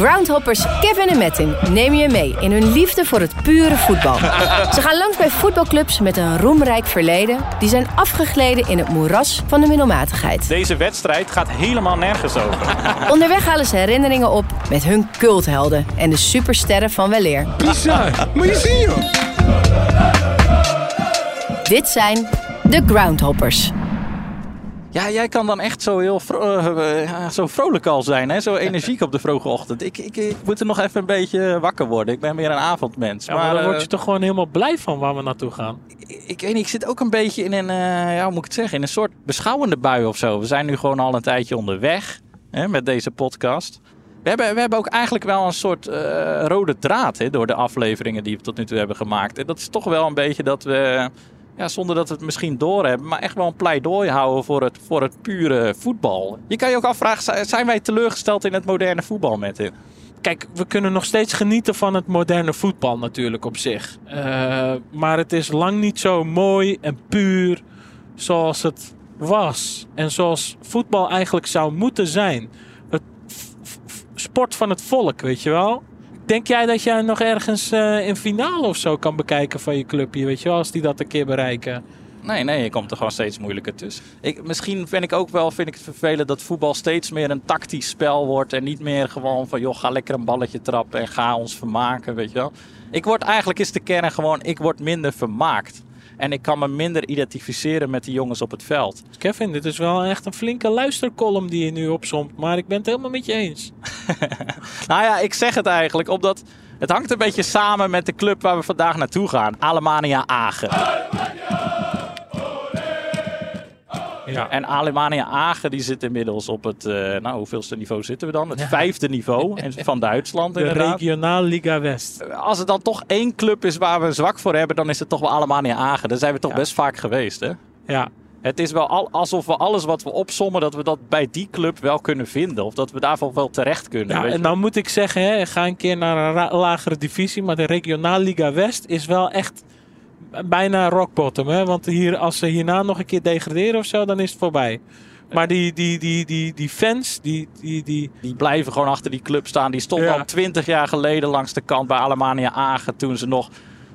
Groundhoppers Kevin en Metin nemen je mee in hun liefde voor het pure voetbal. Ze gaan langs bij voetbalclubs met een roemrijk verleden... die zijn afgegleden in het moeras van de middelmatigheid. Deze wedstrijd gaat helemaal nergens over. Onderweg halen ze herinneringen op met hun culthelden... en de supersterren van weleer. Bizar. Moet je zien, joh. Dit zijn de Groundhoppers. Ja, jij kan dan echt zo heel vro eh, ja, zo vrolijk al zijn, hè? zo energiek op de vroege ochtend. Ik, ik, ik moet er nog even een beetje wakker worden. Ik ben meer een avondmens. Ja, maar, dan word eh, je toch gewoon helemaal blij van waar we naartoe gaan. ik, ik weet niet, ik zit ook een beetje in een, eh, ja, hoe moet ik het zeggen, in een soort beschouwende bui of zo. We zijn nu gewoon al een tijdje onderweg hè, met deze podcast. We hebben, we hebben ook eigenlijk wel een soort eh, rode draad hè, door de afleveringen die we tot nu toe hebben gemaakt. En dat is toch wel een beetje dat we, ja, zonder dat we het misschien doorhebben, maar echt wel een pleidooi houden voor het, voor het pure voetbal. Je kan je ook afvragen, zi- zijn wij teleurgesteld in het moderne voetbal met? Kijk, we kunnen nog steeds genieten van het moderne voetbal natuurlijk op zich. Eh, maar het is lang niet zo mooi en puur zoals het was. En zoals voetbal eigenlijk zou moeten zijn. Het sport van het volk, weet je wel? Denk jij dat jij nog ergens eh in finale of zo kan bekijken van je clubje, weet je wel? Als die dat een keer bereiken. Nee, nee, je komt er gewoon steeds moeilijker tussen. Ik, misschien vind ik ook wel vind ik het vervelend dat voetbal steeds meer een tactisch spel wordt. En niet meer gewoon van, joh, ga lekker een balletje trappen en ga ons vermaken, weet je wel. Ik word eigenlijk, is de kern gewoon, ik word minder vermaakt. En ik kan me minder identificeren met die jongens op het veld. Kevin, dit is wel echt een flinke luistercolumn die je nu opzomt. Maar ik ben het helemaal met je eens. Nou ja, ik zeg het eigenlijk omdat het hangt een beetje samen met de club waar we vandaag naartoe gaan. Alemania Agen. Ja. En Alemania Agen die zit inmiddels op het, eh, nou hoeveelste niveau zitten we dan? Het vijfde niveau en- van Duitsland De inderdaad. regionaal Liga West. Als het dan toch één club is waar we zwak voor hebben, dan is het toch wel Alemania Agen. Daar zijn we toch best vaak geweest hè? Ja, Het is wel al, alsof we alles wat we opsommen, dat we dat bij die club wel kunnen vinden. Of dat we daarvan wel terecht kunnen. Ja, en nou moet ik zeggen, hè, ga een keer naar een lagere divisie. Maar de regionaal Liga West is wel echt bijna rock bottom. Hè? Want hier, als ze hierna nog een keer degraderen of zo, dan is het voorbij. Maar die, die, die, die, die fans, die, die, die, Die blijven gewoon achter die club staan. Die stonden Ja. al twintig jaar geleden langs de kant bij Alemania Agen. Toen ze nog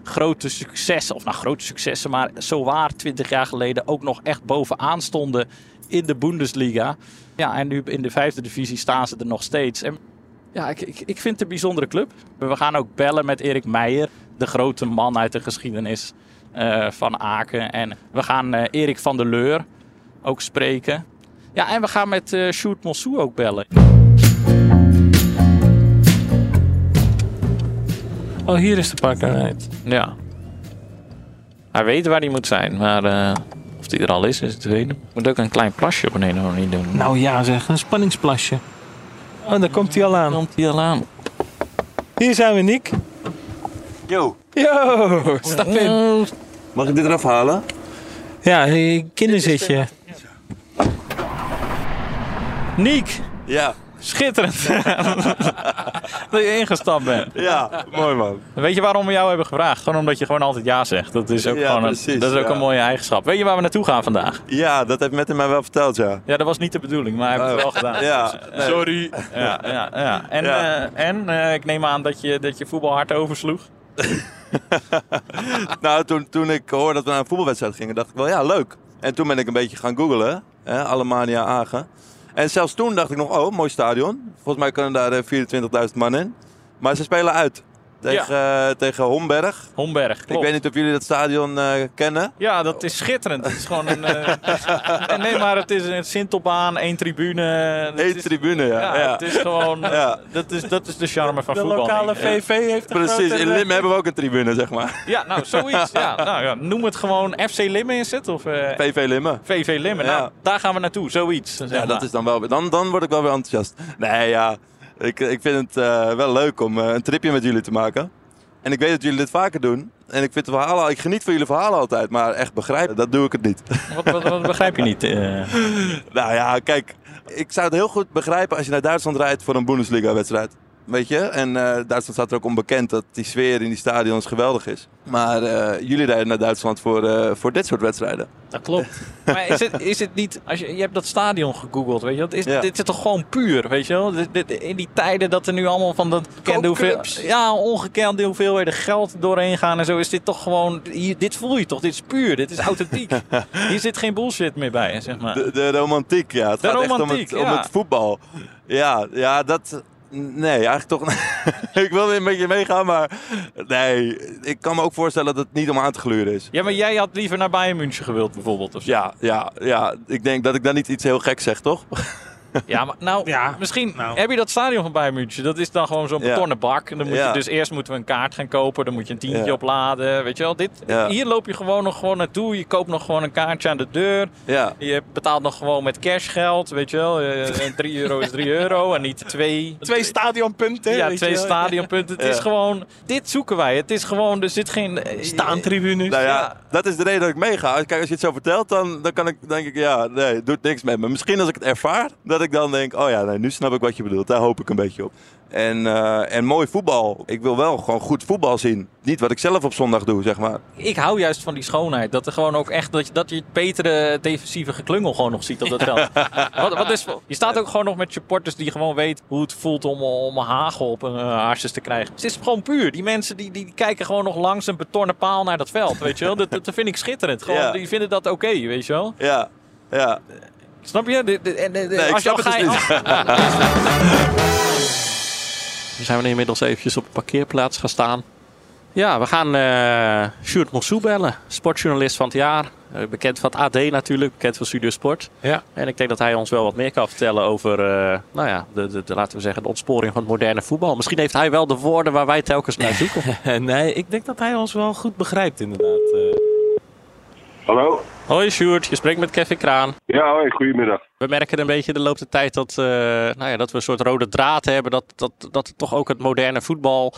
grote successen, of nou grote successen, maar zo waar twintig jaar geleden ook nog echt bovenaan stonden in de Bundesliga. Ja, en nu in de vijfde divisie staan ze er nog steeds. En ja, ik, ik, ik vind het een bijzondere club. We gaan ook bellen met Erik Meijer, de grote man uit de geschiedenis eh, van Aken. En we gaan eh, Erik van der Leur ook spreken. Ja, en we gaan met eh Sjoerd Mossou ook bellen. Oh, hier is de parkerheid. Ja. Hij weet waar hij moet zijn, maar eh, of hij er al is, is het tweede. Moet ook een klein plasje op een of andere niet doen. nou ja zeg, een spanningsplasje. Oh, daar komt hij al aan. komt hij al aan. Hier zijn we, Nick. Yo, Yo, stap in. mag ik dit eraf halen? Ja, een kinderzitje. Niek, Ja, schitterend dat je ingestapt bent. ja, mooi man. Weet je waarom we jou hebben gevraagd? Gewoon omdat je gewoon altijd ja zegt. Dat is ook, Ja, gewoon een, dat is ook ja. een mooie eigenschap. Weet je waar we naartoe gaan vandaag? Ja, dat heeft Mette mij wel verteld, ja. Ja, dat was niet de bedoeling, maar hij heeft het wel gedaan. Ja, Dus, nee. Sorry. Ja, ja, ja. En, Ja. eh, en eh, ik neem aan dat je, dat je voetbal hard oversloeg. Nou, toen, toen ik hoorde dat we naar een voetbalwedstrijd gingen, dacht ik wel, ja, leuk. En toen ben ik een beetje gaan googlen, hè, Alemania Agen. En zelfs toen dacht ik nog, oh, mooi stadion. Volgens mij kunnen daar eh, 24.000 man in. Maar ze spelen uit tegen, eh, tegen Homberg. Homberg, klopt. Ik weet niet of jullie dat stadion eh, kennen. Ja, dat is schitterend. Het is gewoon een... eh, nee, maar het is een Sintelbaan, één tribune. Eén tribune, ja. Ja, ja. het is gewoon... Ja. Dat, is, dat is de charme van De voetbal. lokale denk ik. VV heeft een Precies, grote- in Lim hebben we ook een tribune, zeg maar. Ja, nou, zoiets. Ja, nou, ja, noem het gewoon FC Limmen is het? Of eh, PV Limmen. VV Limmen. Ja. Nou, daar gaan we naartoe. Zoiets. zeg Ja, maar. dat is dan wel. Dan, dan word ik wel weer enthousiast. Nee, ja. Ik, ik vind het eh, wel leuk om eh, een tripje met jullie te maken. En ik weet dat jullie dit vaker doen. En ik vind de verhalen, ik geniet van jullie verhalen altijd. Maar echt begrijpen, dat doe ik het niet. Wat, wat, wat begrijp je niet? eh? nou ja, kijk. Ik zou het heel goed begrijpen als je naar Duitsland rijdt voor een Bundesliga-wedstrijd. Weet je. En eh, Duitsland staat er ook onbekend dat die sfeer in die stadions geweldig is. Maar eh, jullie rijden naar Duitsland voor, eh, voor dit soort wedstrijden. Dat klopt. maar is het, is het niet, als je, je hebt dat stadion gegoogeld, weet je wel? Is, Ja. Dit is toch gewoon puur, weet je wel? In die tijden dat er nu allemaal van dat gekende hoeveel, ja, ongekende hoeveelheden geld doorheen gaan en zo, is dit toch gewoon, hier, dit voel je toch? Dit is puur, dit is authentiek. hier zit geen bullshit meer bij, zeg maar. De, de romantiek, ja. Het De gaat echt om romantiek, het, om het voetbal. Ja, ja, dat... Nee, eigenlijk toch... ik wil weer een beetje meegaan, maar... Nee, ik kan me ook voorstellen dat het niet om aan te gluren is. Ja, maar jij had liever naar Bayern München gewild bijvoorbeeld, of zo. Ja, ja, ja. Ik denk dat ik dan niet iets heel gek zeg, toch? Ja, maar nou, Ja, misschien nou. heb je dat stadion van Bayern München. Dat is dan gewoon zo'n Ja. betonnen bak. En dan moet Ja. je, dus eerst moeten we een kaart gaan kopen. Dan moet je een tientje Ja. opladen. Weet je wel, dit, Ja. hier loop je gewoon nog gewoon naartoe. Je koopt nog gewoon een kaartje aan de deur. Ja. Je betaalt nog gewoon met cashgeld. Weet je wel, Eh, en 3 euro is 3 euro. En niet 2. Twee stadionpunten. Ja, twee stadionpunten. Het is Ja. gewoon, dit zoeken wij. Het is gewoon, er zit geen... eh, Staantribunes. Nou ja, Ja. dat is de reden dat ik meega. Kijk, als je het zo vertelt, dan, dan kan ik, denk ik, ja, nee, doet niks met me. Misschien als ik het ervaar, dat ik dan denk, oh ja, nee, nu snap ik wat je bedoelt. Daar hoop ik een beetje op. En, eh, en mooi voetbal. Ik wil wel gewoon goed voetbal zien. Niet wat ik zelf op zondag doe, zeg maar. Ik hou juist van die schoonheid. Dat er gewoon ook echt dat je, dat je het betere defensieve geklungel gewoon nog ziet op dat veld. wat, wat is, je staat ook gewoon nog met supporters die gewoon weet hoe het voelt om, om een hagel op een uh, haarsjes te krijgen. Dus het is gewoon puur. Die mensen die, die kijken gewoon nog langs een betonnen paal naar dat veld. Weet je wel? Dat, dat vind ik schitterend. Gewoon, Ja. Die vinden dat oké, weet je wel? Ja, ja. Snap je? De, de, en, de- de- Nee, ik als je snap al het dus Dan zijn we inmiddels eventjes op de parkeerplaats gaan staan. Ja, we gaan eh Sjoerd Mossou bellen. Sportjournalist van het jaar. Eh, bekend van het AD natuurlijk, bekend van Studio Sport. Ja. En ik denk dat hij ons wel wat meer kan vertellen over, eh, nou ja, de, de, de- laten we zeggen, de ontsporing van het moderne voetbal. Misschien heeft hij wel de woorden waar wij telkens naar zoeken. nee, ik denk dat hij ons wel goed begrijpt inderdaad. eh. Hallo? Hoi Sjoerd, je spreekt met Kevin Kraan. Ja, hoi, goedemiddag. We merken een beetje de loop der tijd dat, eh, nou ja, dat we een soort rode draad hebben. Dat, dat, dat toch ook het moderne voetbal,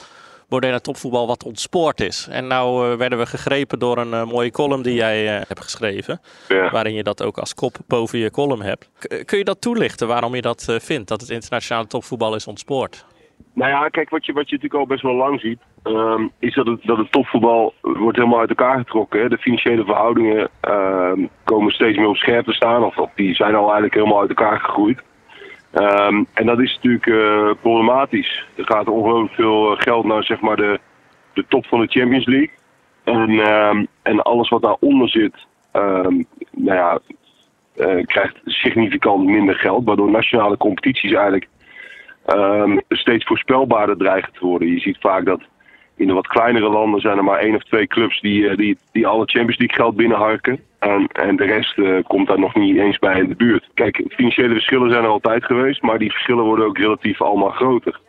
moderne topvoetbal wat ontspoord is. En nou eh, werden we gegrepen door een eh, mooie column die jij hebt geschreven. Ja. Waarin je dat ook als kop boven je column hebt. K- kun je dat toelichten waarom je dat vindt? Dat het internationale topvoetbal is ontspoord? Nou ja, kijk, wat je, wat je natuurlijk al best wel lang ziet, ehm, is dat het, dat het topvoetbal wordt helemaal uit elkaar getrokken. Hè. De financiële verhoudingen ehm, komen steeds meer op scherp te staan, of, die zijn al eigenlijk helemaal uit elkaar gegroeid. Ehm, en dat is natuurlijk eh, problematisch. Er gaat ongelooflijk veel eh, geld naar zeg maar, de, de top van de Champions League. En, en alles wat daaronder zit, nou ja, eh, krijgt significant minder geld. Waardoor nationale competities eigenlijk ehm, steeds voorspelbaarder dreigen te worden. Je ziet vaak dat in de wat kleinere landen zijn er maar één of twee clubs die, eh, die, die alle Champions League geld binnenharken. En, en de rest eh, komt daar nog niet eens bij in de buurt. Kijk, financiële verschillen zijn er altijd geweest, maar die verschillen worden ook relatief allemaal groter.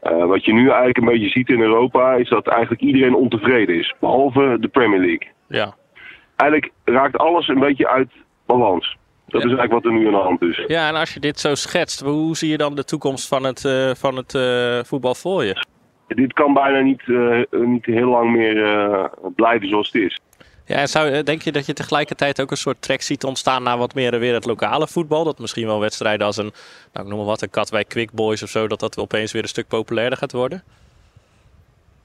Eh, wat je nu eigenlijk een beetje ziet in Europa is dat eigenlijk iedereen ontevreden is, behalve de Premier League. Ja. Eigenlijk raakt alles een beetje uit balans. Dat is eigenlijk wat er nu aan de hand is. Ja, en als je dit zo schetst, hoe zie je dan de toekomst van het, eh, van het eh, voetbal voor je? Dit kan bijna niet, eh, niet heel lang meer blijven zoals het is. Ja, en zou, denk je dat je tegelijkertijd ook een soort trek ziet ontstaan naar wat meer weer het lokale voetbal? Dat misschien wel wedstrijden als een, nou, ik noem maar wat, een Katwijk Quick Boys of zo, dat dat opeens weer een stuk populairder gaat worden?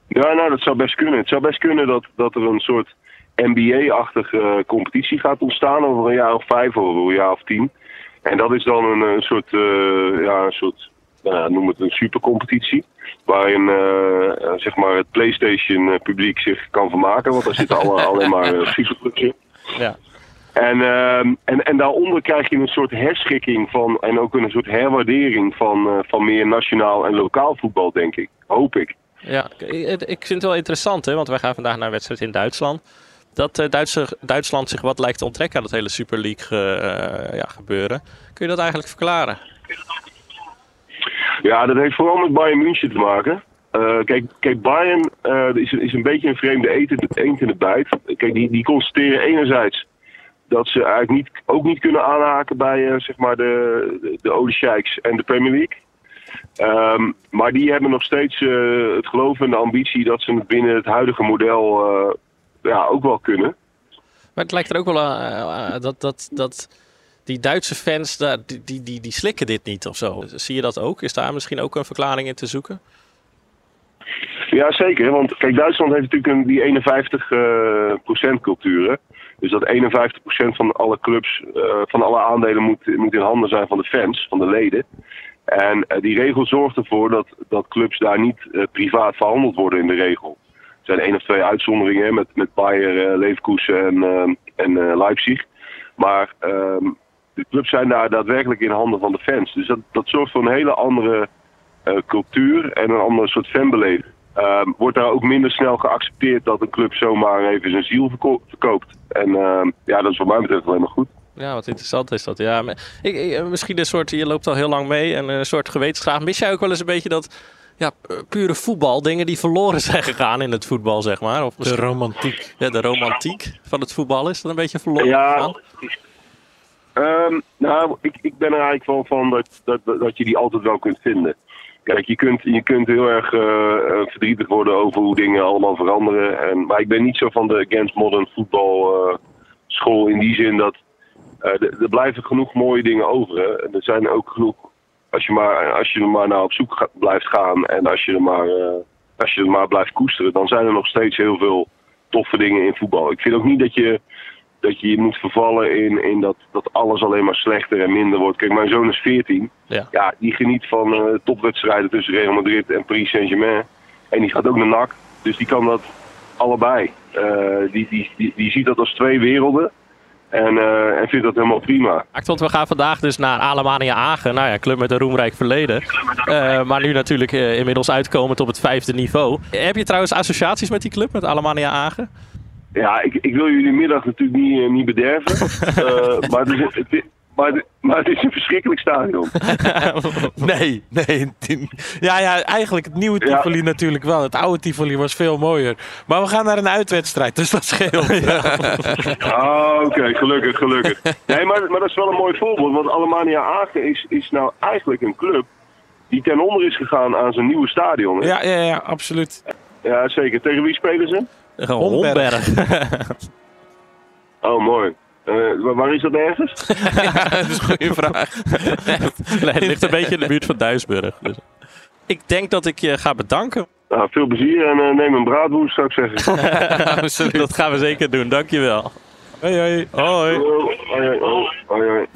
Ja, nou, dat zou best kunnen. Het zou best kunnen dat, dat er een soort NBA-achtige eh, competitie gaat ontstaan over een jaar of vijf of een jaar of tien. En dat is dan een, een soort, eh, ja, een soort nou noem het een supercompetitie. Waarin eh, eh, zeg maar het PlayStation-publiek zich kan vermaken. Want daar zitten alle, alleen maar uh, in. Ja. En, ehm, en, en daaronder krijg je een soort herschikking van. En ook een soort herwaardering van, eh, van meer nationaal en lokaal voetbal, denk ik. Hoop ik. Ja, ik ik vind het wel interessant, hè, want wij gaan vandaag naar een wedstrijd in Duitsland. Dat eh, Duitsland zich wat lijkt te onttrekken aan het hele Super League eh, ja, gebeuren. Kun je dat eigenlijk verklaren? Ja, dat heeft vooral met Bayern München te maken. Eh, kijk, kijk, Bayern eh, is, is een beetje een vreemde eten, eend in de bijt. Kijk, die, die constateren enerzijds dat ze eigenlijk niet, ook niet kunnen aanhaken bij eh, zeg maar de, de, de Ode en de Premier League. Ehm, maar die hebben nog steeds eh, het geloof en de ambitie dat ze binnen het huidige model eh, ja, ook wel kunnen. Maar het lijkt er ook wel aan eh, dat, dat, dat die Duitse fans, daar, die, die, die, die slikken dit niet of zo. Zie je dat ook? Is daar misschien ook een verklaring in te zoeken? Ja, zeker. Want kijk, Duitsland heeft natuurlijk een, die 51 eh, procent cultuur. Dus dat 51 procent van alle clubs, eh, van alle aandelen moet, moet in handen zijn van de fans, van de leden. En eh, die regel zorgt ervoor dat, dat clubs daar niet eh, privaat verhandeld worden in de regel. Zijn één of twee uitzonderingen met, met Bayer, eh, Leverkusen en, eh, en eh, Leipzig. Maar ehm, de clubs zijn daar daadwerkelijk in handen van de fans. Dus dat, dat zorgt voor een hele andere eh, cultuur en een ander soort fanbeleving. Ehm, wordt daar ook minder snel geaccepteerd dat een club zomaar even zijn ziel verko- verkoopt. En ehm, ja, dat is wat mij betreft alleen maar goed. Ja, wat interessant is dat. Ja, ik, misschien een soort, je loopt al heel lang mee en een soort gewetensgraaf. Mis jij ook wel eens een beetje dat ja, pure voetbal, dingen die verloren zijn gegaan in het voetbal, zeg maar? Of De romantiek. ja, de romantiek van het voetbal is dat een beetje verloren Ja, gegaan? Ehm, nou, ik, ik ben er eigenlijk wel van dat, dat, dat je die altijd wel kunt vinden. Kijk, je kunt, je kunt heel erg eh, eh, verdrietig worden over hoe dingen allemaal veranderen. En, maar ik ben niet zo van de against modern voetbal eh, school in die zin dat eh, er er blijven genoeg mooie dingen over. Hè. En er zijn ook genoeg, als je, maar, als je er maar naar op zoek blijft gaan en als je, er maar, eh, als je er maar blijft koesteren, dan zijn er nog steeds heel veel toffe dingen in voetbal. Ik vind ook niet dat je dat je je moet vervallen in, in dat, dat alles alleen maar slechter en minder wordt. Kijk, mijn zoon is 14. Ja. die geniet van eh, topwedstrijden tussen Real Madrid en Paris Saint-Germain. En die gaat ook naar NAC. Dus die kan dat allebei. Eh, die, die, die, die ziet dat als twee werelden. En, eh, en vindt dat helemaal prima. Want we gaan vandaag dus naar Alemania Agen. Nou ja, club met een roemrijk verleden. Eh, maar nu natuurlijk eh, inmiddels uitkomend op het vijfde niveau. Heb je trouwens associaties met die club, met Alemania Agen? Ja, ik, ik wil jullie middag natuurlijk niet, niet bederven. Maar, het is, het is- maar, het- maar het is een verschrikkelijk stadion. Nee, nee. Ja, ja, eigenlijk het nieuwe Ja. Tivoli natuurlijk wel. Het oude Tivoli was veel mooier. Maar we gaan naar een uitwedstrijd, dus dat scheelt. Ah, oké, gelukkig, gelukkig. Nee, maar, maar dat is wel een mooi voorbeeld. Want Alemania Aachen is, is nou eigenlijk een club die ten onder is gegaan aan zijn nieuwe stadion. hè? Ja, ja, ja, absoluut. Ja, zeker. Tegen wie spelen ze? Homberg. Oh, mooi. Eh, waar- is dat ergens? dat is een goede vraag. nee, het ligt een beetje in de buurt van Duisburg. Dus. Ik denk dat ik je ga bedanken. Nou, veel plezier en eh, neem een braadwoest, zou ik zeggen. Dat gaan we zeker doen. Dankjewel. Hoi, hoi. Hoi. Hoi, hoi, hoi.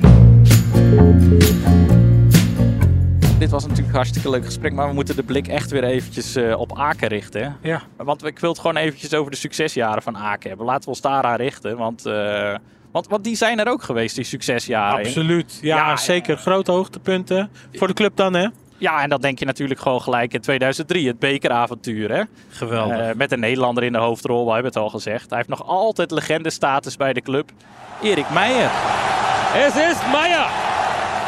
Dit was natuurlijk een hartstikke leuk gesprek, maar we moeten de blik echt weer eventjes eh, op Aken richten. hè? Ja. Want ik wil het gewoon eventjes over de succesjaren van Aken hebben. Laten we ons daaraan richten, want, eh, want, want die zijn er ook geweest, die succesjaren. Absoluut. Ja, Ja, zeker. Grote hoogtepunten. Voor de club dan, hè? Ja, en dat denk je natuurlijk gewoon gelijk in 2003, het bekeravontuur. Hè? Geweldig. Eh, met een Nederlander in de hoofdrol, we hebben het al gezegd. Hij heeft nog altijd legendestatus bij de club. Erik Meijer. Het is Meijer!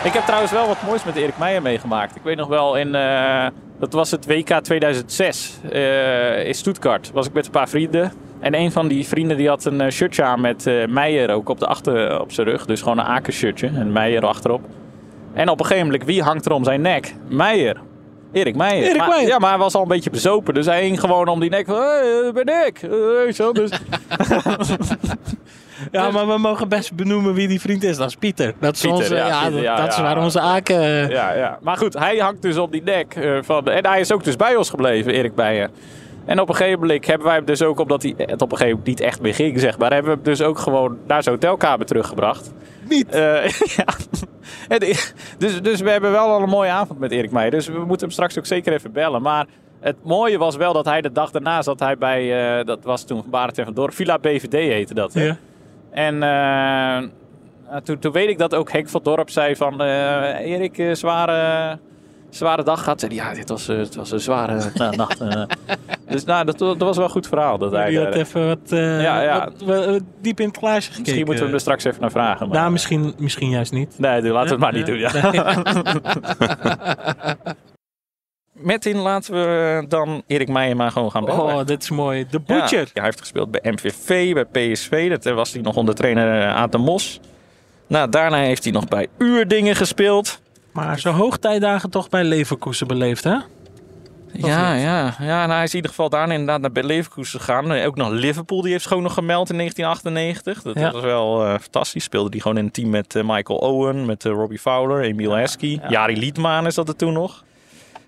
Ik heb trouwens wel wat moois met Erik Meijer meegemaakt. Ik weet nog wel, in, eh, dat was het WK 2006 eh, in Stuttgart. Was ik met een paar vrienden. En een van die vrienden die had een eh, shirtje aan met Meijer ook op, de achter, op zijn rug. Dus gewoon een Aken shirtje en Meijer achterop. En op een gegeven moment, wie hangt er om zijn nek? Meijer. Erik Meijer. Erik Maar- Meijer. Ja, maar hij was al een beetje bezopen. Dus hij hing gewoon om die nek van, hey, dat ben ik. Eh, je wel, dus... Ja, maar we mogen best benoemen wie die vriend is. Dat is Pieter. Dat is, Pieter, onze, ja, ja, Pieter, dat, ja, dat is ja. waar onze Aken... eh, Ja, ja. Maar goed, hij hangt dus op die nek. eh, van, en hij is ook dus bij ons gebleven, Erik Beijer. En op een gegeven moment hebben wij hem dus ook, omdat hij het op een gegeven moment niet echt meer ging, zeg maar, hebben we hem dus ook gewoon naar zijn hotelkamer teruggebracht. Niet? Eh, ja. Dus, dus we hebben wel al een mooie avond met Erik Meijer. Dus we moeten hem straks ook zeker even bellen. Maar het mooie was wel dat hij de dag daarna zat hij bij, eh, dat was toen Barend en van Dorp, Villa BVD heette dat. Ja. En eh, toen, toen weet ik dat ook Henk van Dorp zei van... Erik, zware, zware dag gehad. Zei ja, dit was, eh, het was een zware nacht. eh. dus nou, dat, dat was wel een goed verhaal. Dat hij, Die had even wat, eh, Ja, ja. wat- wat- wat diep in het glaasje gekeken. misschien moeten we hem er straks even naar vragen. Maar, Nou, misschien, misschien juist niet. Nee, doe, laten we het maar niet doen. Ja. Ja. Metin, laten we dan Erik Meijer maar gewoon gaan bellen. Oh, dit is mooi. De Ja, Butcher. hij heeft gespeeld bij MVV, bij PSV. Dat was hij nog onder trainer Aad de Mos. Nou, daarna heeft hij nog bij Uurdingen gespeeld. Maar zijn hoogtijdagen toch bij Leverkusen beleefd, hè? Ja, ja, ja nou, hij is in ieder geval daarna inderdaad naar Leverkusen gegaan. Eh, Ook nog Liverpool, die heeft gewoon nog gemeld in 1998. Dat Ja. was wel eh, fantastisch. Speelde die gewoon in een team met eh, Michael Owen, met Robbie Fowler, Emil Heskey. Jari Liedman is dat er toen nog.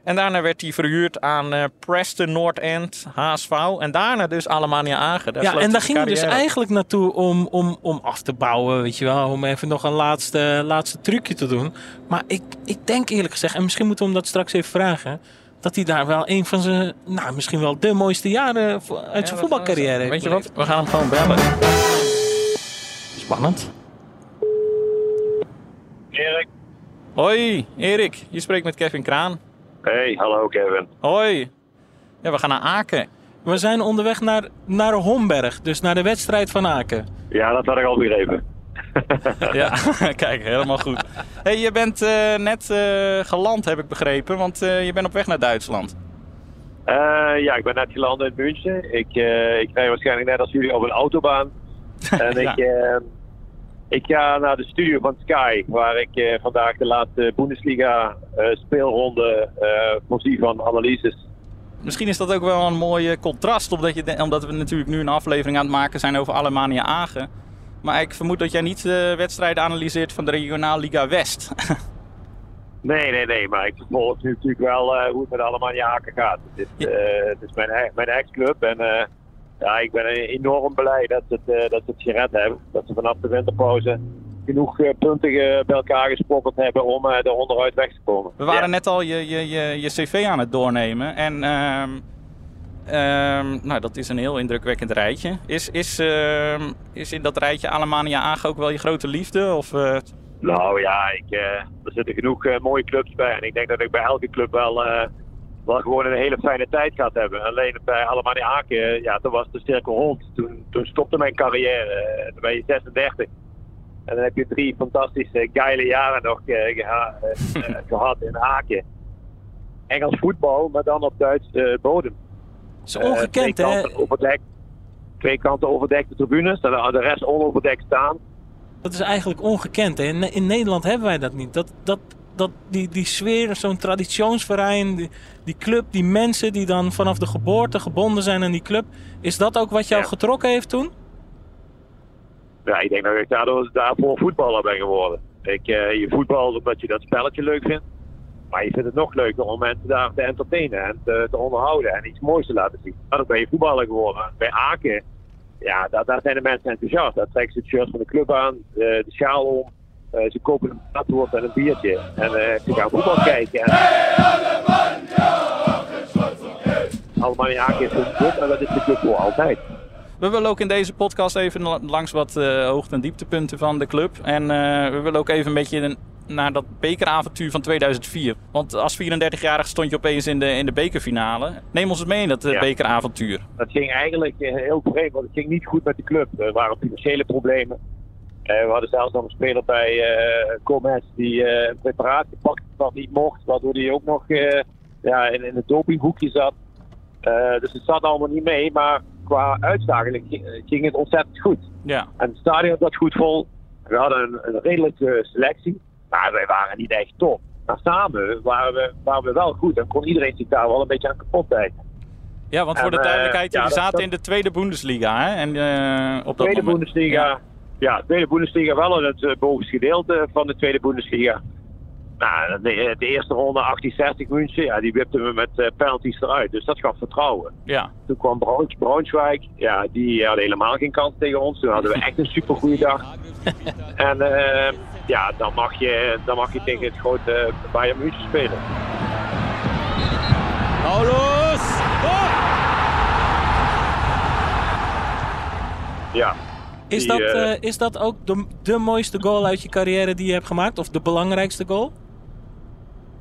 En daarna werd hij verhuurd aan eh, Preston North End, HSV. En daarna dus Alemania Agen. Daar Ja, en daar ging hij dus eigenlijk naartoe om, om, om af te bouwen, weet je wel. Om even nog een laatste, laatste trucje te doen. Maar ik, ik denk eerlijk gezegd, en misschien moeten we hem dat straks even vragen... dat hij daar wel een van zijn, nou misschien wel de mooiste jaren uit zijn voetbalcarrière heeft. Weet je wat? We gaan hem gewoon bellen. Spannend. Erik. Hoi, Erik. Je spreekt met Kevin Kraan. Hey, hallo Kevin. Hoi. Ja, we gaan naar Aken. We zijn onderweg naar, naar Homberg, dus naar de wedstrijd van Aken. Ja, dat had ik al begrepen. Ja, kijk, helemaal goed. Hey, je bent eh, net eh, geland, heb ik begrepen, want eh, je bent op weg naar Duitsland. Eh, ja, ik ben net geland in München. Ik, eh, ik rij waarschijnlijk net als jullie op een autobaan. En Ja. ik, ik ga naar de studio van Sky, waar ik eh, vandaag de laatste Bundesliga eh, speelronde eh, voorzie van analyses. Misschien is dat ook wel een mooi contrast, omdat, je, omdat we natuurlijk nu een aflevering aan het maken zijn over Alemania Agen. Maar ik vermoed dat jij niet de wedstrijden analyseert van de Regionaal Liga West. Nee, nee, nee, maar ik vervolg nu natuurlijk wel eh, hoe het met allemaal Haken gaat. Het is, Ja. eh, het is mijn, mijn ex-club en eh, ja, ik ben enorm blij dat ze het, eh, dat ze het gered hebben. Dat ze vanaf de winterpauze genoeg eh, punten ge- bij elkaar gesprokkeld hebben om eh er onderuit weg te komen. We waren Ja. net al je, je, je, je cv aan het doornemen en ehm, ehm, nou, dat is een heel indrukwekkend rijtje. Is, is, ehm, is in dat rijtje Alemania Agen ook wel je grote liefde? Of, eh, Nou ja, ik, eh, er zitten genoeg eh, mooie clubs bij. En ik denk dat ik bij elke club wel, eh, wel gewoon een hele fijne tijd gaat hebben. Alleen bij Alemannia Aken, eh, ja, toen was de cirkel rond. Toen, toen stopte mijn carrière. Eh, toen ben je 36. En dan heb je drie fantastische, geile jaren nog eh, geha- eh, eh, gehad in Aken. Engels voetbal, maar dan op Duits eh, bodem. Dat is ongekend, hè? overdekt. Twee kanten overdekte tribunes, de rest onoverdekt staan. Dat is eigenlijk ongekend. Hè? In, in Nederland hebben wij dat niet. Dat, dat, dat, die, die sfeer, zo'n traditionsverein, die, die club, die mensen die dan vanaf de geboorte gebonden zijn aan die club. Is dat ook wat jou Ja. getrokken heeft toen? Ja, ik denk dat ik daardoor, daarvoor voetballer ben geworden. Ik, eh, je voetbal omdat je dat spelletje leuk vindt. Maar je vindt het nog leuker om mensen daar te entertainen en te, te onderhouden en iets moois te laten zien. Dan ben je voetballer geworden. Bij Aken, ja, daar, daar zijn de mensen enthousiast. Daar trekken ze het shirt van de club aan, de, de schaal om. Eh, ze kopen een paardwoord en een biertje. En eh, ze gaan voetbal kijken. En... Allemaal in club en dat is de club voor altijd. We willen ook in deze podcast even la- langs wat eh, hoogte- en dieptepunten van de club. En we willen ook even een beetje naar dat bekeravontuur van 2004. Want als 34-jarig stond je opeens in de, in de bekerfinale. Neem ons eens mee in dat Ja. bekeravontuur. Dat ging eigenlijk heel vreemd, want het ging niet goed met de club. Er waren financiële problemen. Eh, we hadden zelfs nog een speler bij Gomez die eh, een preparaat gepakt had wat niet mocht, waardoor hij ook nog ja, in, in het dopinghoekje zat. Dus het zat allemaal niet mee, maar qua uitslagen ging, het ontzettend goed. Ja. En het stadion zat goed vol. We hadden een, een redelijke selectie, maar wij waren niet echt top. Maar samen waren we, waren we wel goed en kon iedereen zich daar wel een beetje aan kapot bijten. Ja, want voor En, de duidelijkheid, jullie dat- zaten dat- in de tweede Bundesliga. Hè? En, op dat tweede moment- Bundesliga. Ja. Ja. tweede Bundesliga wel in het eh, bovenste gedeelte van de tweede Bundesliga. Nou, de, de eerste ronde 1860 München, ja, die wipten we met eh, penalties eruit. Dus dat gaf vertrouwen. Ja. Toen kwam Braun- Braunschweig, ja, die hadden helemaal geen kans tegen ons. Toen hadden we echt een supergoeie dag. En eh, ja, dan mag, je, dan mag je tegen het grote Bayern München spelen. Paulus! Ja, Is, Die, dat, eh, eh, is dat ook de, de mooiste goal uit je carrière die je hebt gemaakt? Of de belangrijkste goal?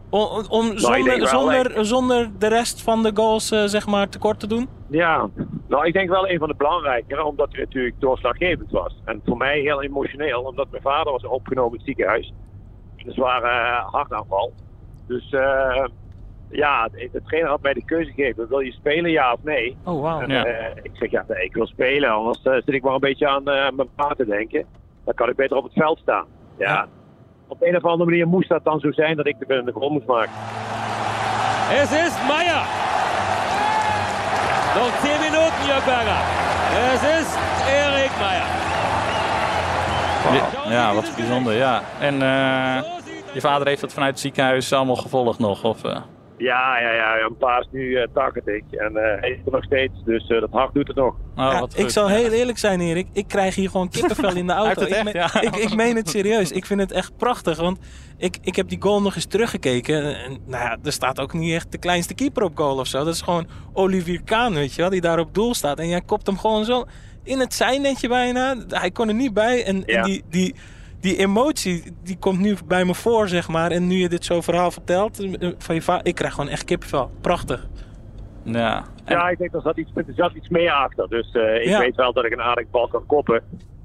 Om, om, Nou, zonder, zonder, zonder de rest van de goals eh, zeg maar tekort te doen? Ja, nou ik denk wel een van de belangrijkere, omdat hij natuurlijk doorslaggevend was. En voor mij heel emotioneel, omdat mijn vader was opgenomen in het ziekenhuis. Een zware hartaanval. Dus ja, de, trainer had mij de keuze gegeven, wil je spelen ja of nee? Oh, wauw. Ja. eh, ik zeg ja, nee, ik wil spelen, anders eh, zit ik maar een beetje aan eh, mijn pa te denken. Dan kan ik beter op het veld staan. Ja. Ja. Op een of andere manier moest dat dan zo zijn dat ik de, de goal moest maken. Es ist Meier! Nog 10 Minuten, Jörg Berger. Es ist Erik Meijer. Ja, ja, wat bijzonder, ja. En eh, je vader heeft dat vanuit het ziekenhuis allemaal gevolgd nog? Of, eh? Ja, ja, ja. Een paar is nu uh, 80 en uh, hij is er nog steeds. Dus uh, dat hart doet het nog. Oh, Ja, wat ik zal heel eerlijk zijn, Erik. Ik krijg hier gewoon kippenvel in de auto. heeft ik, echt, meen- ja. ik, ik meen het serieus. Ik vind het echt prachtig. Want ik, ik heb die goal nog eens teruggekeken. En, nou ja, er staat ook niet echt de kleinste keeper op goal of zo. Dat is gewoon Olivier Kaan, weet je wel. Die daar op doel staat. En jij kopt hem gewoon zo in het zijnetje bijna. Hij kon er niet bij. En, en die... die die emotie, die komt nu bij me voor, zeg maar. En nu je dit zo verhaal vertelt, eh, van je vader, ik krijg gewoon echt kippenvel. Prachtig. Ja. En- Ja, ik denk dat zat iets, er zat iets meer achter. Dus eh, ik Ja. weet wel dat ik een aardig bal kan koppen.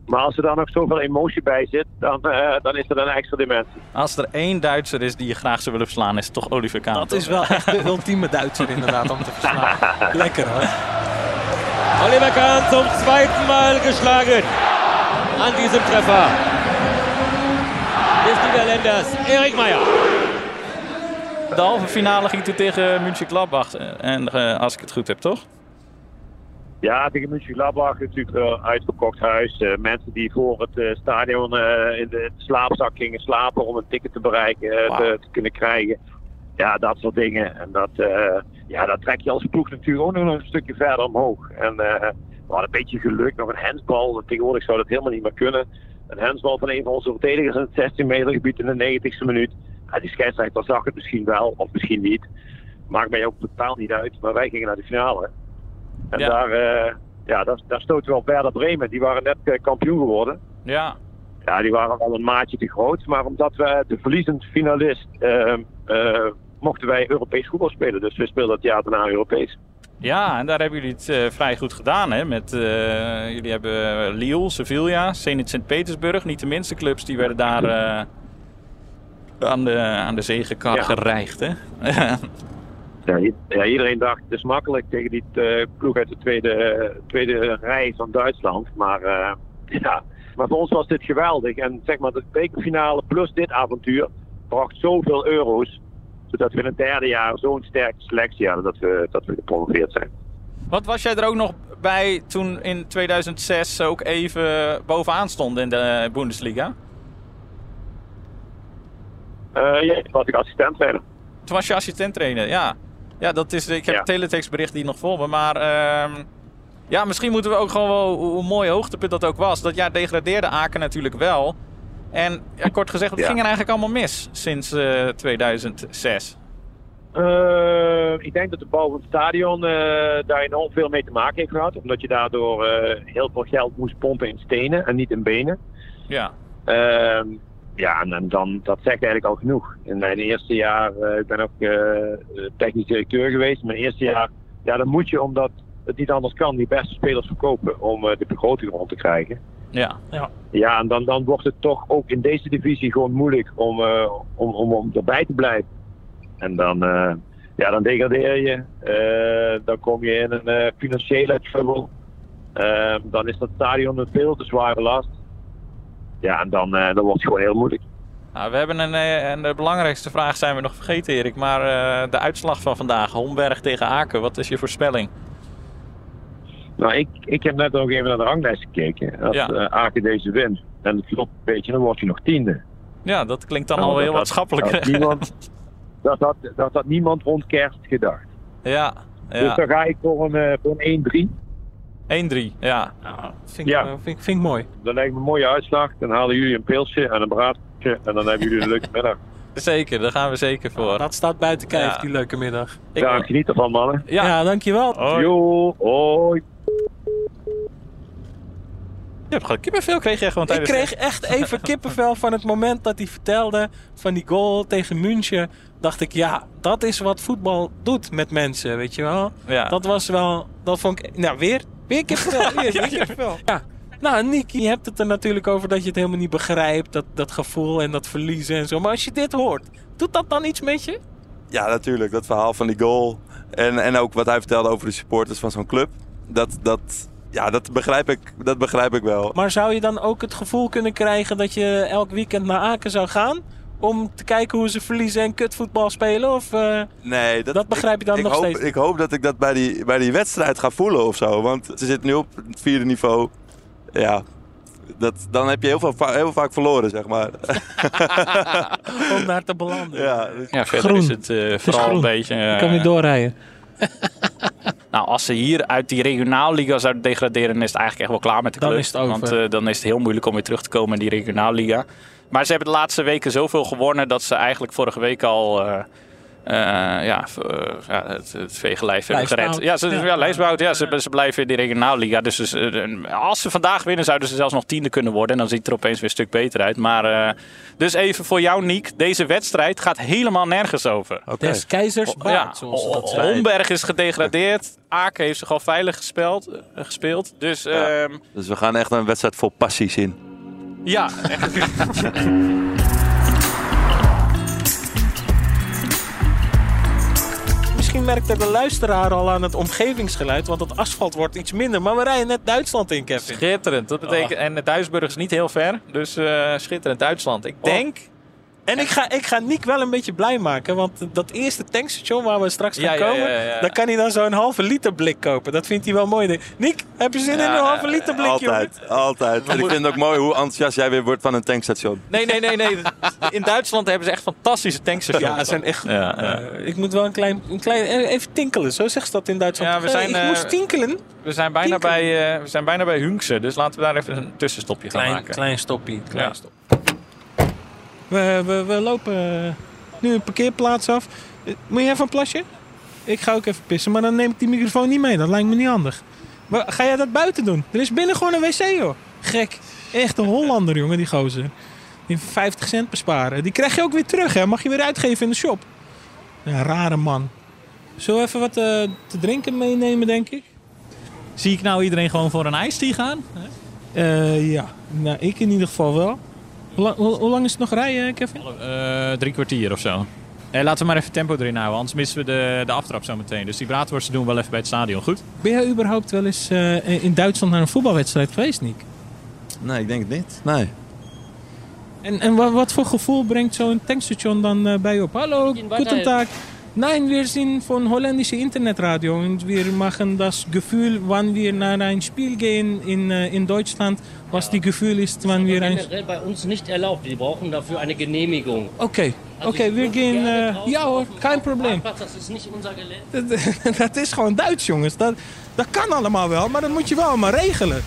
Maar als er dan nog zoveel emotie bij zit, dan, eh, dan is er een extra dimensie. Als er één Duitser is die je graag zou willen verslaan, is het toch Oliver Kahn. Dat toch? is wel echt de ultieme Duitser inderdaad om te verslaan. Lekker hoor. Oliver Kahn zum zweiten Mal geschlagen. An diesem Treffer. Des Niederländers Erik Meijer. De halve finale ging toen tegen München Gladbach. En eh, als ik het goed heb, toch? Ja, tegen München Gladbach natuurlijk een uitverkocht huis. Eh, mensen die voor het eh, stadion eh, in de slaapzak gingen slapen om een ticket te bereiken, eh, Wauw. te, te kunnen krijgen. Ja, dat soort dingen. En dat, eh, ja, dat trek je als ploeg natuurlijk ook nog een stukje verder omhoog. En eh, we hadden een beetje geluk, nog een hensbal. Tegenwoordig zou dat helemaal niet meer kunnen. Een hensbal van een van onze verdedigers in het 16 meter gebied in de 90ste minuut. Ja, die scheidsrechter zag het misschien wel, of misschien niet. Maakt mij ook totaal niet uit. Maar wij gingen naar de finale. En Ja. daar, eh, ja, daar, daar stoten we op Werder Bremen. Die waren net eh, kampioen geworden. Ja. Ja, die waren wel een maatje te groot. Maar omdat we de verliezend finalist eh, mochten wij Europees voetbal spelen. Dus we speelden het jaar daarna Europees. Ja, en daar hebben jullie het eh, vrij goed gedaan. Hè? Met, eh, jullie hebben Lille, Sevilla, Zenit Sint-Petersburg. Niet de minste clubs, die werden daar eh, aan, de, aan de zegenkar Ja. gereigd. Hè? Ja, ja, iedereen dacht het is makkelijk tegen die ploeg uit de tweede, tweede rij van Duitsland. Maar, ja. maar voor ons was dit geweldig. En zeg maar, de bekerfinale plus dit avontuur bracht zoveel euro's. Zodat we in het derde jaar zo'n sterke selectie hadden dat we, dat we gepromoveerd zijn. Wat was jij er ook nog bij toen in 2006 ook even bovenaan stond in de Bundesliga? Eh ja, toen was ik assistent trainer. Toen was je assistent trainer, ja. Ja, dat is, ik heb Ja. het teletextbericht hier nog voor me. Maar ehm, ja, misschien moeten we ook gewoon wel, hoe mooi hoogtepunt dat ook was. Dat jaar degradeerde Aken natuurlijk wel. En ja, kort gezegd, Ja. ging er eigenlijk allemaal mis sinds eh, 2006. Eh, ik denk dat de bouw van het stadion eh, daar enorm veel mee te maken heeft gehad. Omdat je daardoor eh, heel veel geld moest pompen in stenen en niet in benen. Ja, Ehm, ja, en, en dan, dat zegt eigenlijk al genoeg. In mijn eerste jaar, eh, ik ben ook eh, technisch directeur geweest. In mijn eerste jaar, ja, dan moet je, omdat het niet anders kan, die beste spelers verkopen om eh, de begroting rond te krijgen. Ja. Ja, en dan, dan wordt het toch ook in deze divisie gewoon moeilijk om, eh, om, om, om erbij te blijven. En dan, eh, ja, dan degradeer je. Eh, dan kom je in een eh, financiële trouble. Dan is dat stadion een veel te zware last. Ja, en dan, eh, dan wordt het gewoon heel moeilijk. Nou, we hebben een, en de belangrijkste vraag zijn we nog vergeten, Erik. Maar eh, de uitslag van vandaag, Homberg tegen Aken, wat is je voorspelling? Nou, ik, ik heb net nog even naar de ranglijst gekeken. Als Ja. eh, Aken deze wint en het klopt een beetje, dan word je nog tiende. Ja, dat klinkt dan Nou, al dat heel wat schappelijker. Dat had niemand, dat, had, dat had niemand rond kerst gedacht. ja, Dus ja. dan ga ik voor een, eh, voor een 1-3. 1-3, ja. Vind ik, Ja. eh, vind, ik- vind ik mooi. Dan lijkt me een mooie uitslag. Dan halen jullie een pilsje en een braadje. En dan hebben jullie een leuke middag. Zeker, daar gaan we zeker voor. Dat staat buiten kijf, Ja. die leuke middag. Ik- Ja, geniet ervan, mannen. ja. Ja, dankjewel. Hoi. Jo, hoi. Je hebt gewoon kippenvel kreeg je gewoon Ik kreeg echt even kippenvel van het moment dat hij vertelde van die goal tegen München. Dacht ik, ja, dat is wat voetbal doet met mensen, weet je wel. Ja. Dat was wel, dat vond ik, nou weer, weer kippenvel, weer, weer kippenvel. Ja. Nou, Nick, je hebt het er natuurlijk over dat je het helemaal niet begrijpt, dat, dat gevoel en dat verliezen en zo. Maar als je dit hoort, doet dat dan iets met je? Ja, natuurlijk. Dat verhaal van die goal. En, en ook wat hij vertelde over de supporters van zo'n club. Dat, dat, ja, dat, begrijp ik, dat begrijp ik wel. Maar zou je dan ook het gevoel kunnen krijgen dat je elk weekend naar Aken zou gaan? om te kijken hoe ze verliezen en kutvoetbal spelen? Of, eh, Nee, dat, Dat begrijp je dan ik, nog hoop, steeds? Ik hoop dat ik dat bij die, bij die wedstrijd ga voelen of zo. Want ze zitten nu op het vierde niveau. Ja, dat, dan heb je heel, veel, heel vaak verloren, zeg maar. om daar te belanden? ja, dus- Ja, verder Groen. is het eh, vooral groen. een beetje... Je eh, kan weer doorrijden. Nou, als ze hier uit die regionaalliga zouden degraderen, dan is het eigenlijk echt wel klaar met de Dan club. is het over. Want eh, dan is het heel moeilijk om weer terug te komen in die regionaalliga. Maar ze hebben de laatste weken zoveel gewonnen dat ze eigenlijk vorige week al eh, ja, eh, ja, het, het veegelijf hebben gered. Ja, ze, Ja. ja. ze, ze blijven in die regionaalliga. Dus ze- eh, als ze vandaag winnen, zouden ze zelfs nog tiende kunnen worden. En dan ziet het er opeens weer een stuk beter uit. Maar eh, dus even voor jou, Niek. Deze wedstrijd gaat helemaal nergens over. oké. Des keizers Ja, baard, zoals ze dat zeggen. Homberg is gedegradeerd. Aken heeft zich al veilig gespeeld, gespeeld. Dus Ja. ehm, Dus we gaan echt een wedstrijd vol passie zien. ja, Misschien merkte de luisteraar al aan het omgevingsgeluid, want het asfalt wordt iets minder. Maar we rijden net Duitsland in, Kevin. schitterend. Dat betekent, En Duisburg is niet heel ver. Dus eh, schitterend Duitsland. Ik Oh. En ik ga, ik ga Niek wel een beetje blij maken, want dat eerste tankstation waar we straks gaan Ja, komen, ja, ja. daar kan hij dan zo'n halve liter blik kopen. Dat vindt hij wel mooi. Niek, heb je zin Ja, in een halve liter blik, jongen? Altijd, altijd. En ik vind het ook mooi hoe enthousiast jij weer wordt van een tankstation. Nee, nee, nee, nee. In Duitsland hebben ze echt fantastische tankstations. Ja, ze zijn echt... Ja, ja. Eh, ik moet wel een klein, een klein... eh, Even tinkelen, zo zegt ze dat in Duitsland. Ja, we Eh, zijn, ik moest tinkelen. We zijn bijna Tinkelen. bij, eh, we zijn bijna bij Hunkse. Dus laten we daar even een tussenstopje gaan Klein, maken. klein stoppie. Klein Ja. stop. We, we, we lopen eh, nu een parkeerplaats af. Eh, Moet je even een plasje? Ik ga ook even pissen, maar dan neem ik die microfoon niet mee. Dat lijkt me niet handig. Wa- Ga jij dat buiten doen? Er is binnen gewoon een wc, joh. Gek. Echt een Hollander, jongen, die gozer. Die 50 cent besparen. Die krijg je ook weer terug, hè. Mag je weer uitgeven in de shop. Ja, rare man. Zullen we even wat eh, te drinken meenemen, denk ik? Zie ik nou iedereen gewoon voor een ijstie gaan? Ja, nou, ik in ieder geval wel. Hoe, lang- hoe, hoe lang is het nog rijden, Kevin? Eh, drie kwartier of zo. Eh, laten we maar even tempo erin houden, anders missen we de, de aftrap zo meteen. Dus die braadworsten doen we wel even bij het stadion, goed? Ben jij überhaupt wel eens eh, in Duitsland naar een voetbalwedstrijd geweest, Nick? Nee, ik denk het niet. Nee. En, en wat, wat voor gevoel brengt zo'n tankstation dan bij je op? Hallo, guten Tag. Nein, wir sind von holländische Internetradio und wir machen das Gefühl, wann wir nach ein Spiel gehen in, äh, in Deutschland, was die Gefühl ist, wann wir ein... generell bei uns nicht erlaubt. Die brauchen dafür eine Genehmigung. Oké, Also oké, ich wir gehen... äh, ja hoor, kein Probleem. Das ist nicht unser Gelände. Dat, dat is gewoon Duits, jongens. Dat, dat kan allemaal wel, maar dat moet je wel maar regelen.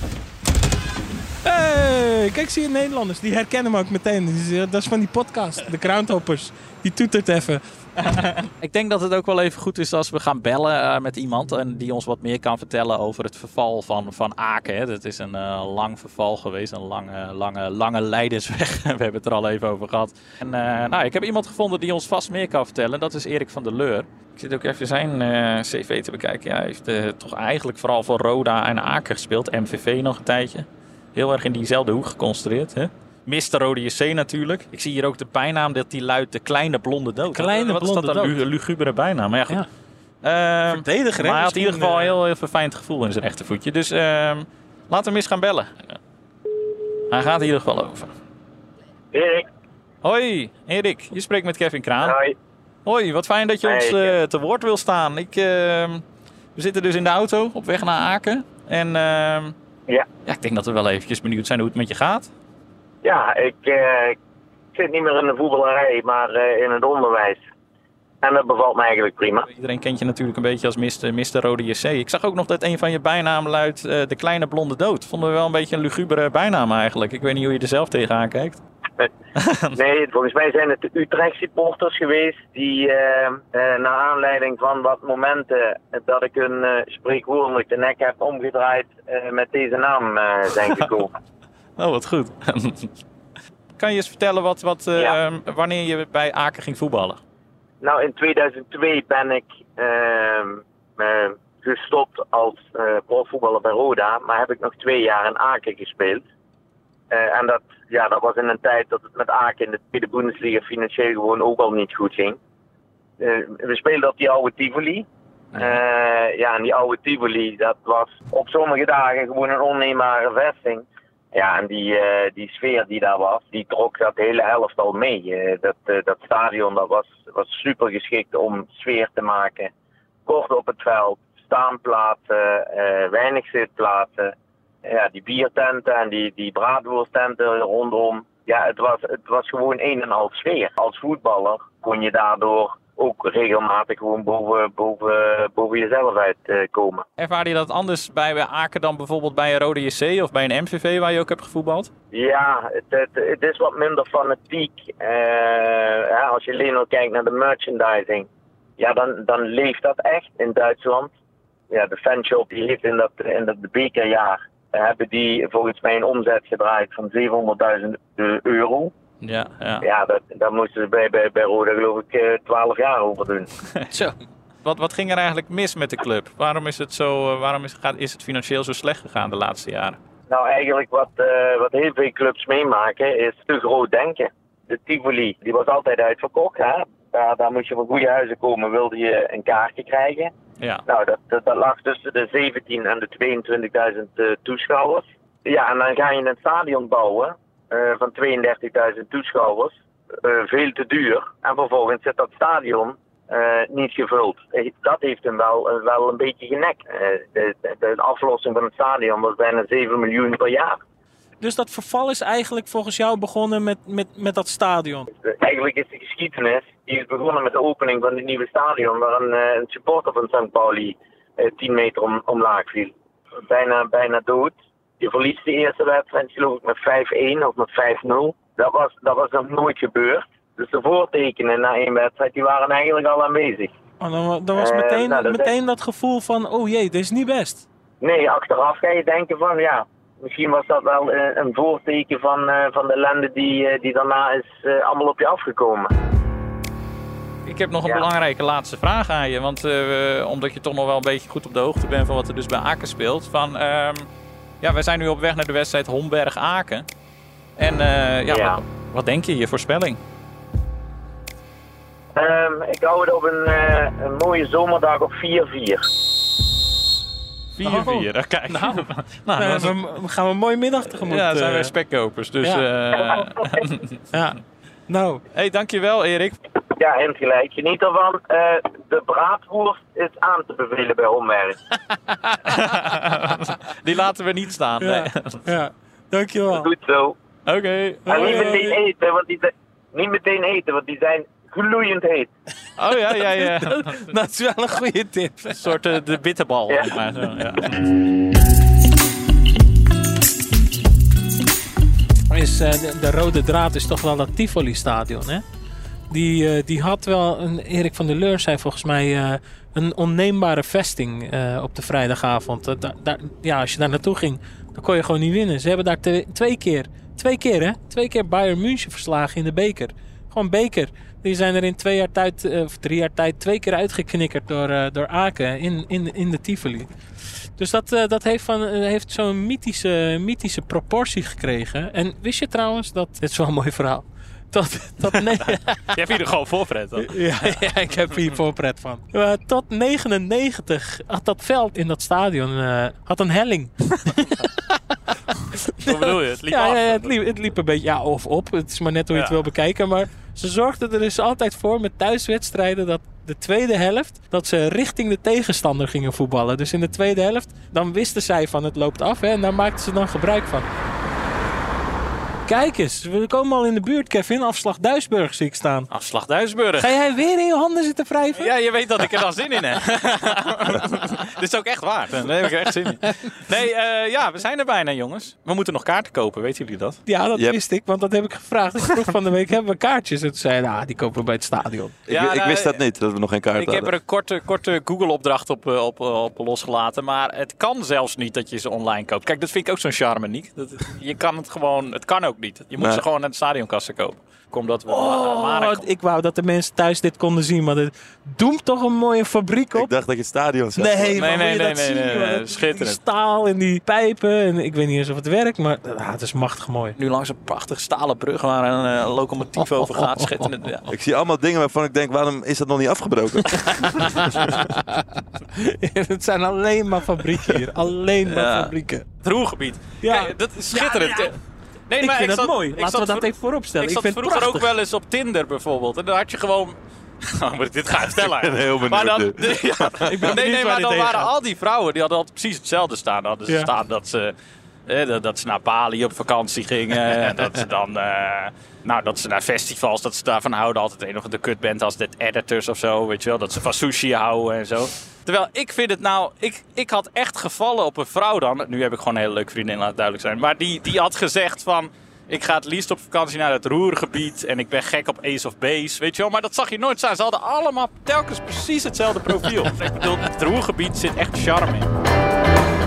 Hey, kijk, zie je Nederlanders. Die herkennen me ook meteen. Is- Dat is van die podcast, de Groundhoppers. Die toetert even. Ik denk dat het ook wel even goed is als we gaan bellen eh, met iemand en die ons wat meer kan vertellen over het verval van, van Aken. Dat is een eh, lang verval geweest, een lange, lange, lange leidensweg. we hebben het er al even over gehad. En eh, nou, ik heb iemand gevonden die ons vast meer kan vertellen. Dat is Erik van der Leur. Ik zit ook even zijn cv te bekijken. Hij heeft toch eigenlijk vooral voor Roda en Aken gespeeld. MVV nog een tijdje. Heel erg in diezelfde hoek geconstrueerd. Hè? Mr. Rode JC natuurlijk. Ik zie hier ook de bijnaam dat die luidt de kleine blonde dood. Kleine Wat is blonde dat een dood. lu- lugubere bijnaam? Maar ja, goed. Ja. Ehm, Verdediger, hè? maar hij had in ieder geval een eh, heel, heel verfijnd gevoel in zijn rechtervoetje. Dus ehm, laten we hem eens gaan bellen. Hij gaat in ieder geval over. Erik, Hoi, Erik. Je spreekt met Kevin Kraan. hoi. Hoi, wat fijn dat je Hey, ons eh, te woord wil staan. Ik, ehm, we zitten dus in de auto op weg naar Aken. En ehm, Ja. ja, ik denk dat we wel eventjes benieuwd zijn hoe het met je gaat. Ja, ik, eh, ik zit niet meer in de voetballerij, maar eh, in het onderwijs. En dat bevalt me eigenlijk prima. Iedereen kent je natuurlijk een beetje als Mr. Mr. Rode JC. Ik zag ook nog dat een van je bijnamen luidt eh, de kleine blonde dood. Vonden we wel een beetje een lugubere bijnaam eigenlijk. Ik weet niet hoe je er zelf tegenaan kijkt. Nee, volgens mij zijn het de Utrecht supporters geweest die eh, naar aanleiding van wat momenten dat ik een eh, spreekwoordelijk de nek heb omgedraaid met deze naam zijn gekomen. Oh, wat goed. kan je eens vertellen wat, wat, eh, Ja. wanneer je bij Aken ging voetballen? Nou, in 2002 ben ik ehm, eh, gestopt als eh, profvoetballer bij Roda, maar heb ik nog twee jaar in Aken gespeeld. Eh, en dat, ja, dat was in een tijd dat het met Aken in de tweede Bundesliga financieel gewoon ook al niet goed ging. Eh, we speelden op die oude Tivoli. Eh, ja, en die oude Tivoli, dat was op sommige dagen gewoon een onneembare vesting. Ja, en die, eh, die sfeer die daar was, die trok dat hele elftal mee. Eh, dat, eh, dat stadion dat was, was super geschikt om sfeer te maken. Kort op het veld, staanplaatsen, weinig zitplaatsen. Ja, die biertenten en die, die rondom. Ja, het was, het was gewoon een en al sfeer. Als voetballer kon je daardoor ook regelmatig gewoon boven, boven, boven jezelf uitkomen. Ervaar je dat anders bij Aken dan bijvoorbeeld bij een Rode JC of bij een MVV waar je ook hebt gevoetbald? Ja, het, het, het is wat minder fanatiek. Eh, ja, als je alleen al kijkt naar de merchandising, ja, dan, dan leeft dat echt in Duitsland. Ja, de fanshop die heeft in dat, in dat bekerjaar, eh, hebben die volgens mij een omzet gedraaid van 700.000 euro. Ja, ja. Ja, dat, daar moesten ze bij, bij, bij Roda geloof ik eh, 12 jaar over doen. Zo. Wat, wat ging er eigenlijk mis met de club? Waarom is het, zo, eh, waarom is, gaat, is het financieel zo slecht gegaan de laatste jaren? Nou, eigenlijk wat, eh, wat heel veel clubs meemaken is te groot denken. De Tivoli, die was altijd uitverkocht. Hè? Daar, daar moest je van goede huizen komen, wilde je een kaartje krijgen. Ja. Nou, dat, dat, dat lag tussen de 17 en de 22.000 eh, toeschouwers. Ja, en dan ga je een stadion bouwen eh, van 32.000 toeschouwers. Eh, veel te duur. En vervolgens zit dat stadion eh, niet gevuld. Eh, Dat heeft hem wel, eh, wel een beetje genekt. Eh, de, de, de aflossing van het stadion was bijna 7 miljoen per jaar. Dus dat verval is eigenlijk volgens jou begonnen met, met, met dat stadion. Eigenlijk is de geschiedenis, die is begonnen met de opening van het nieuwe stadion, waar een, eh, een supporter van St. Pauli eh, 10 meter om, omlaag viel. Bijna, bijna dood. Je verliest de eerste wedstrijd, geloof ik, met 5-1 of met 5-0. Dat was, dat was nog nooit gebeurd. Dus de voortekenen na één wedstrijd, die waren eigenlijk al aanwezig. Oh, dan, dan was Eh, meteen, nou, dat- meteen dat gevoel van, oh jee, dit is niet best. Nee, achteraf ga je denken van ja, misschien was dat wel eh, een voorteken van, eh, van de ellende die, die daarna is allemaal op je afgekomen. Ik heb nog een Ja. belangrijke laatste vraag aan je. Want eh, omdat je toch nog wel een beetje goed op de hoogte bent van wat er dus bij Aken speelt. Van, ehm, ja, wij zijn nu op weg naar de wedstrijd Homberg-Aken. En eh, ja, Ja. Wat, wat denk je, je voorspelling? Ehm, ik hou het op een, eh, een mooie zomerdag op 4-4. 4-4. Oh. Kijk. Nou, nou, we, we gaan een mooie middag tegemoet. ja, zijn eh. wij spekkopers. Dus Ja. eh ja. Nou, hey, dankjewel Erik. Ja, en gelijk. Geniet ervan. Eh, de braadworst is aan te bevelen bij Homberg. Die laten we niet staan. ja, Nee. ja. dankjewel. Goed zo. Oké. En niet meteen eten, want die, zijn- niet meteen eten, want die zijn gloeiend heet. Oh ja, ja, ja. Dat is wel een goede tip. Een soort eh, de bitterbal. Ja. zeg maar, zo, ja. Is, eh, de, de rode draad is toch wel dat Tivoli-stadion, hè? Die, eh, die had wel, een, Erik van der Leur zei volgens mij, eh, een onneembare vesting eh, op de vrijdagavond. Ja, als je daar naartoe ging, dan kon je gewoon niet winnen. Ze hebben daar twee keer, twee keer hè, twee keer Bayern München verslagen in de beker. Gewoon beker. Die zijn er in twee jaar tijd, of drie jaar tijd, twee keer uitgeknikkerd door, eh, door Aken in, in, in de Tivoli. Dus dat, dat heeft, van, heeft zo'n mythische, mythische proportie gekregen. En wist je trouwens dat. Dit is wel een mooi verhaal. Tot, tot ne- Je hebt hier gewoon voorpret. dan. ja, ja, ik heb hier voorpret van. Maar tot 99 had dat veld in dat stadion eh, had een helling. Wat bedoel je? Het liep ja, af. ja, ja, het, liep, het liep een beetje ja, of op. Het is maar net hoe je het wil bekijken. Maar ze zorgden er dus altijd voor met thuiswedstrijden dat de tweede helft, dat ze richting de tegenstander gingen voetballen. Dus in de tweede helft, dan wisten zij van het loopt af hè, en daar maakten ze dan gebruik van. Kijk eens, we komen al in de buurt, Kevin. Afslag Duisburg zie ik staan. Afslag Duisburg. Ga jij weer in je handen zitten wrijven? Ja, je weet dat ik er al zin in heb. Dit is ook echt waar. Daar heb ik er echt zin in. Nee, eh, ja, we zijn er bijna, jongens. We moeten nog kaarten kopen, weten jullie dat? Ja, dat Yep. wist ik, want dat heb ik gevraagd. Ik vroeg van de week, hebben we kaartjes? En toen zei nou, die kopen we bij het stadion. Ik, Ja, ik nou, wist dat niet, dat we nog geen kaart Ik heb er hadden. een korte, korte Google-opdracht op, eh, op, op losgelaten. Maar het kan zelfs niet dat je ze online koopt. Kijk, dat vind ik ook zo'n charme, Niek. Dat, je kan het gewoon... Het kan ook niet. Je moet ze gewoon aan de stadionkassen kopen. omdat we Oh, Marek ik wou dat de mensen thuis dit konden zien, maar dit doemt toch een mooie fabriek op. Ik dacht dat je het stadion zag. Nee, Nee, nee, nee, dat nee, zien, nee, joh? nee, Dat- schitterend. Die staal en die pijpen. En ik weet niet eens of het werkt, maar ah, het is machtig mooi. nu langs een prachtige stalen brug waar een eh, locomotief over gaat. Schitterend. Ja. Ik zie allemaal dingen waarvan ik denk, waarom is dat nog niet afgebroken? het zijn alleen maar fabrieken hier. Alleen maar Ja. fabrieken. Het Roergebied. Ja. Kijk, dat is schitterend. Ja, ja. Nee, Ik maar vind dat zat- mooi. ik Laten zat we dat even vooropstellen. Ik Ik zat vind het vroeger ook prachtig. wel eens op Tinder bijvoorbeeld. En dan had je gewoon... Oh, maar dit ga ik vertellen. ben heel benieuwd Maar dan, ja, ben nee, nee, maar dan waren gaat. al die vrouwen, die hadden altijd precies hetzelfde staan. Dan hadden ze Ja. staan dat ze, eh, dat, dat ze naar Bali op vakantie gingen. en dat ze dan... eh, nou, dat ze naar festivals, dat ze daarvan houden. Altijd een of de kutband als Dead Editors of zo, weet je wel. Dat ze van sushi houden en zo. Terwijl ik vind het nou... Ik, ik had echt gevallen op een vrouw dan. Nu heb ik gewoon een hele leuke vriendin, laat het duidelijk zijn. Maar die, die had gezegd van... Ik ga het liefst op vakantie naar het Roergebied. En ik ben gek op Ace of Base, weet je wel. Maar dat zag je nooit staan. Ze hadden allemaal telkens precies hetzelfde profiel. ik bedoel, het Roergebied zit echt charme in.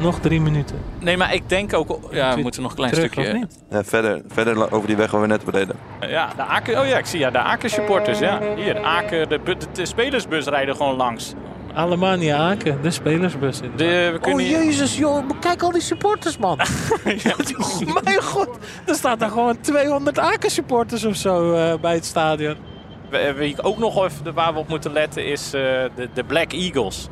Nog drie minuten. Nee, maar ik denk ook... Ja, we moeten nog een klein Terug, stukje... of niet? Ja, verder, verder over die weg waar we net bereden. Ja, de Aken, oh ja, ik zie ja, de Aken supporters. Ja. Hier, de Aken, de, bu- de, de spelersbus rijden gewoon langs. Alemania Aken, de spelersbus. De, we kunnen Oh jezus joh, kijk al die supporters man. Mijn god, er staan daar gewoon 200 Aken supporters of zo eh, bij het stadion. We- Wie ik ook nog even waar we op moeten letten is eh, de, de Black Eagles.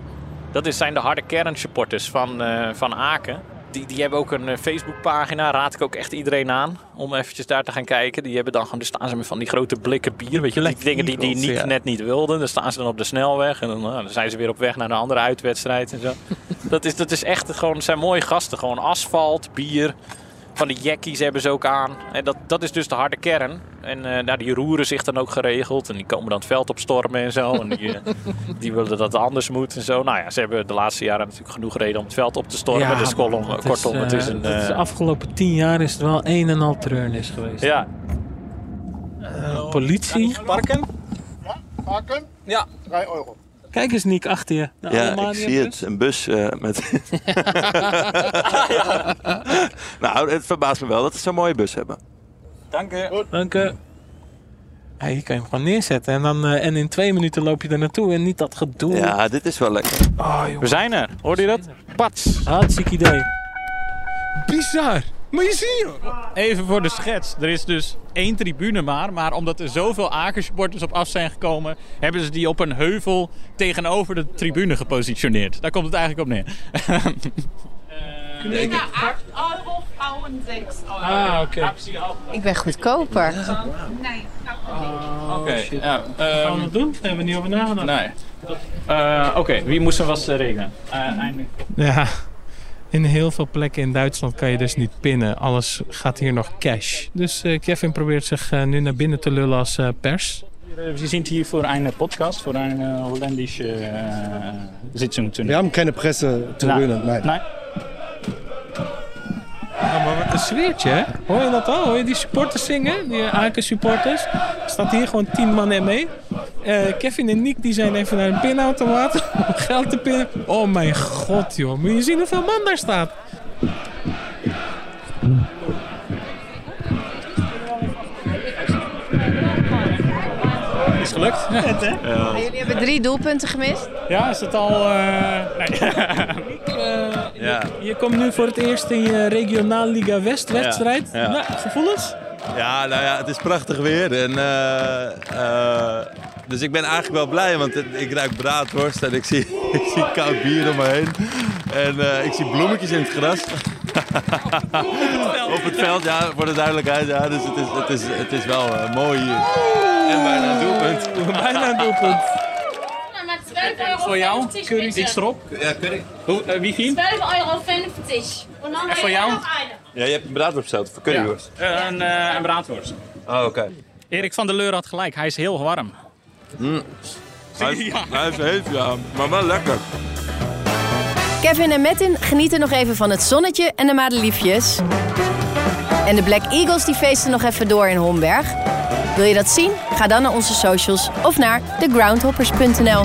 Dat is, zijn de harde kernsupporters van, eh, van Aken. Die, die hebben ook een eh, Facebookpagina. Raad ik ook echt iedereen aan om eventjes daar te gaan kijken. Die hebben dan gewoon, daar staan ze met van die grote blikken bier. Weet je, die dingen die, die niet, ja. net niet wilden. Dan staan ze dan op de snelweg. En dan, nou, dan zijn ze weer op weg naar een andere uitwedstrijd en zo. dat, is, dat is echt gewoon, zijn mooie gasten. Gewoon asfalt, bier. Van die jackies hebben ze ook aan. En dat, dat is dus de harde kern. En eh, nou, die roeren zich dan ook geregeld. En die komen dan het veld opstormen en zo. En die, eh, die willen dat het anders moet en zo. Nou ja, ze hebben de laatste jaren natuurlijk genoeg reden om het veld op te stormen. dus kolom, het kortom, is, het is eh, een... het is de afgelopen tien jaar is het wel een en al treurnis geweest. ja, politie. parken? Parken? Ja. 3 euro. Kijk eens Niek achter je. De Ja, ik zie bus. het. Een bus eh, met... nou, het verbaast me wel dat ze zo'n mooie bus hebben. Dank u. Dank. Ja, hier kan je hem gewoon neerzetten. En, dan, eh, en in twee minuten loop je er naartoe. En niet dat gedoe. Ja, dit is wel lekker. Oh. We zijn er. Hoorde je dat? Pats. Hartstikke idee. Bizar. Maar je ziet joh. Even voor de schets. Er is dus één tribune maar. Maar omdat er zoveel Aken-supporters op af zijn gekomen... hebben ze die op een heuvel tegenover de tribune gepositioneerd. Daar komt het eigenlijk op neer. Mega 8 euro, vrouwen 6 euro. Ah, oké. Ik ben goedkoper. Nee, Oké, ja. Wat gaan we ehm, dat doen? Daar hebben we niet over nagedacht. nee. Eh, Oké, wie moest er was eh, regelen? Eh, eindelijk. Ja, in heel veel plekken in Duitsland kan je dus niet pinnen. Alles gaat hier nog cash. Dus eh, Kevin probeert zich eh, nu naar binnen te lullen als eh, pers. We zijn hier voor een podcast, voor een uh, Holländische uh, Sitzung. Wir haben keine Pressetribüne, nein. Nee. Ja, maar wat een sfeertje, hè? Hoor je dat al? Hoor je die supporters zingen? Die Aken supporters. Er staat hier gewoon tien man in mee. Eh, Kevin en Nick die zijn even naar een pinautomaat om geld te pinnen. Oh mijn god, joh. Moet je zien hoeveel man daar staat. Is gelukt. Jullie hebben drie doelpunten gemist. Ja, is het al... Uh... Nee. Ja. Je komt nu voor het eerst in je regionaal Liga West wedstrijd. Ja. Nou, gevoelens? Ja, nou ja, het is prachtig weer. En, eh, eh, dus ik ben eigenlijk wel blij, want ik ruik braadworst en ik zie, ik zie koud bier om me heen. En eh, ik zie bloemetjes in het gras. Op het veld, ja, voor de duidelijkheid. Ja, dus het is, het is, het is wel mooi hier. En bijna een doelpunt. Bijna een doelpunt. Maar 12,50 euro. Voor jou? bitte. Iets erop? Ja, curry. Hoe, uh, wie viel? 12,50 euro. En dan En voor jou? Ja, je hebt een braadworst besteld voor curryworst. Uh, een, uh, een braadworst. Oh, oké. Erik van der Leur had gelijk, hij is heel warm. Mm. Hij, is, hij is heet, ja, maar wel lekker. Kevin en Metin genieten nog even van het zonnetje en de madeliefjes. En de Black Eagles die feesten nog even door in Homberg. Wil je dat zien? Ga dan naar onze socials of naar thegroundhoppers.nl.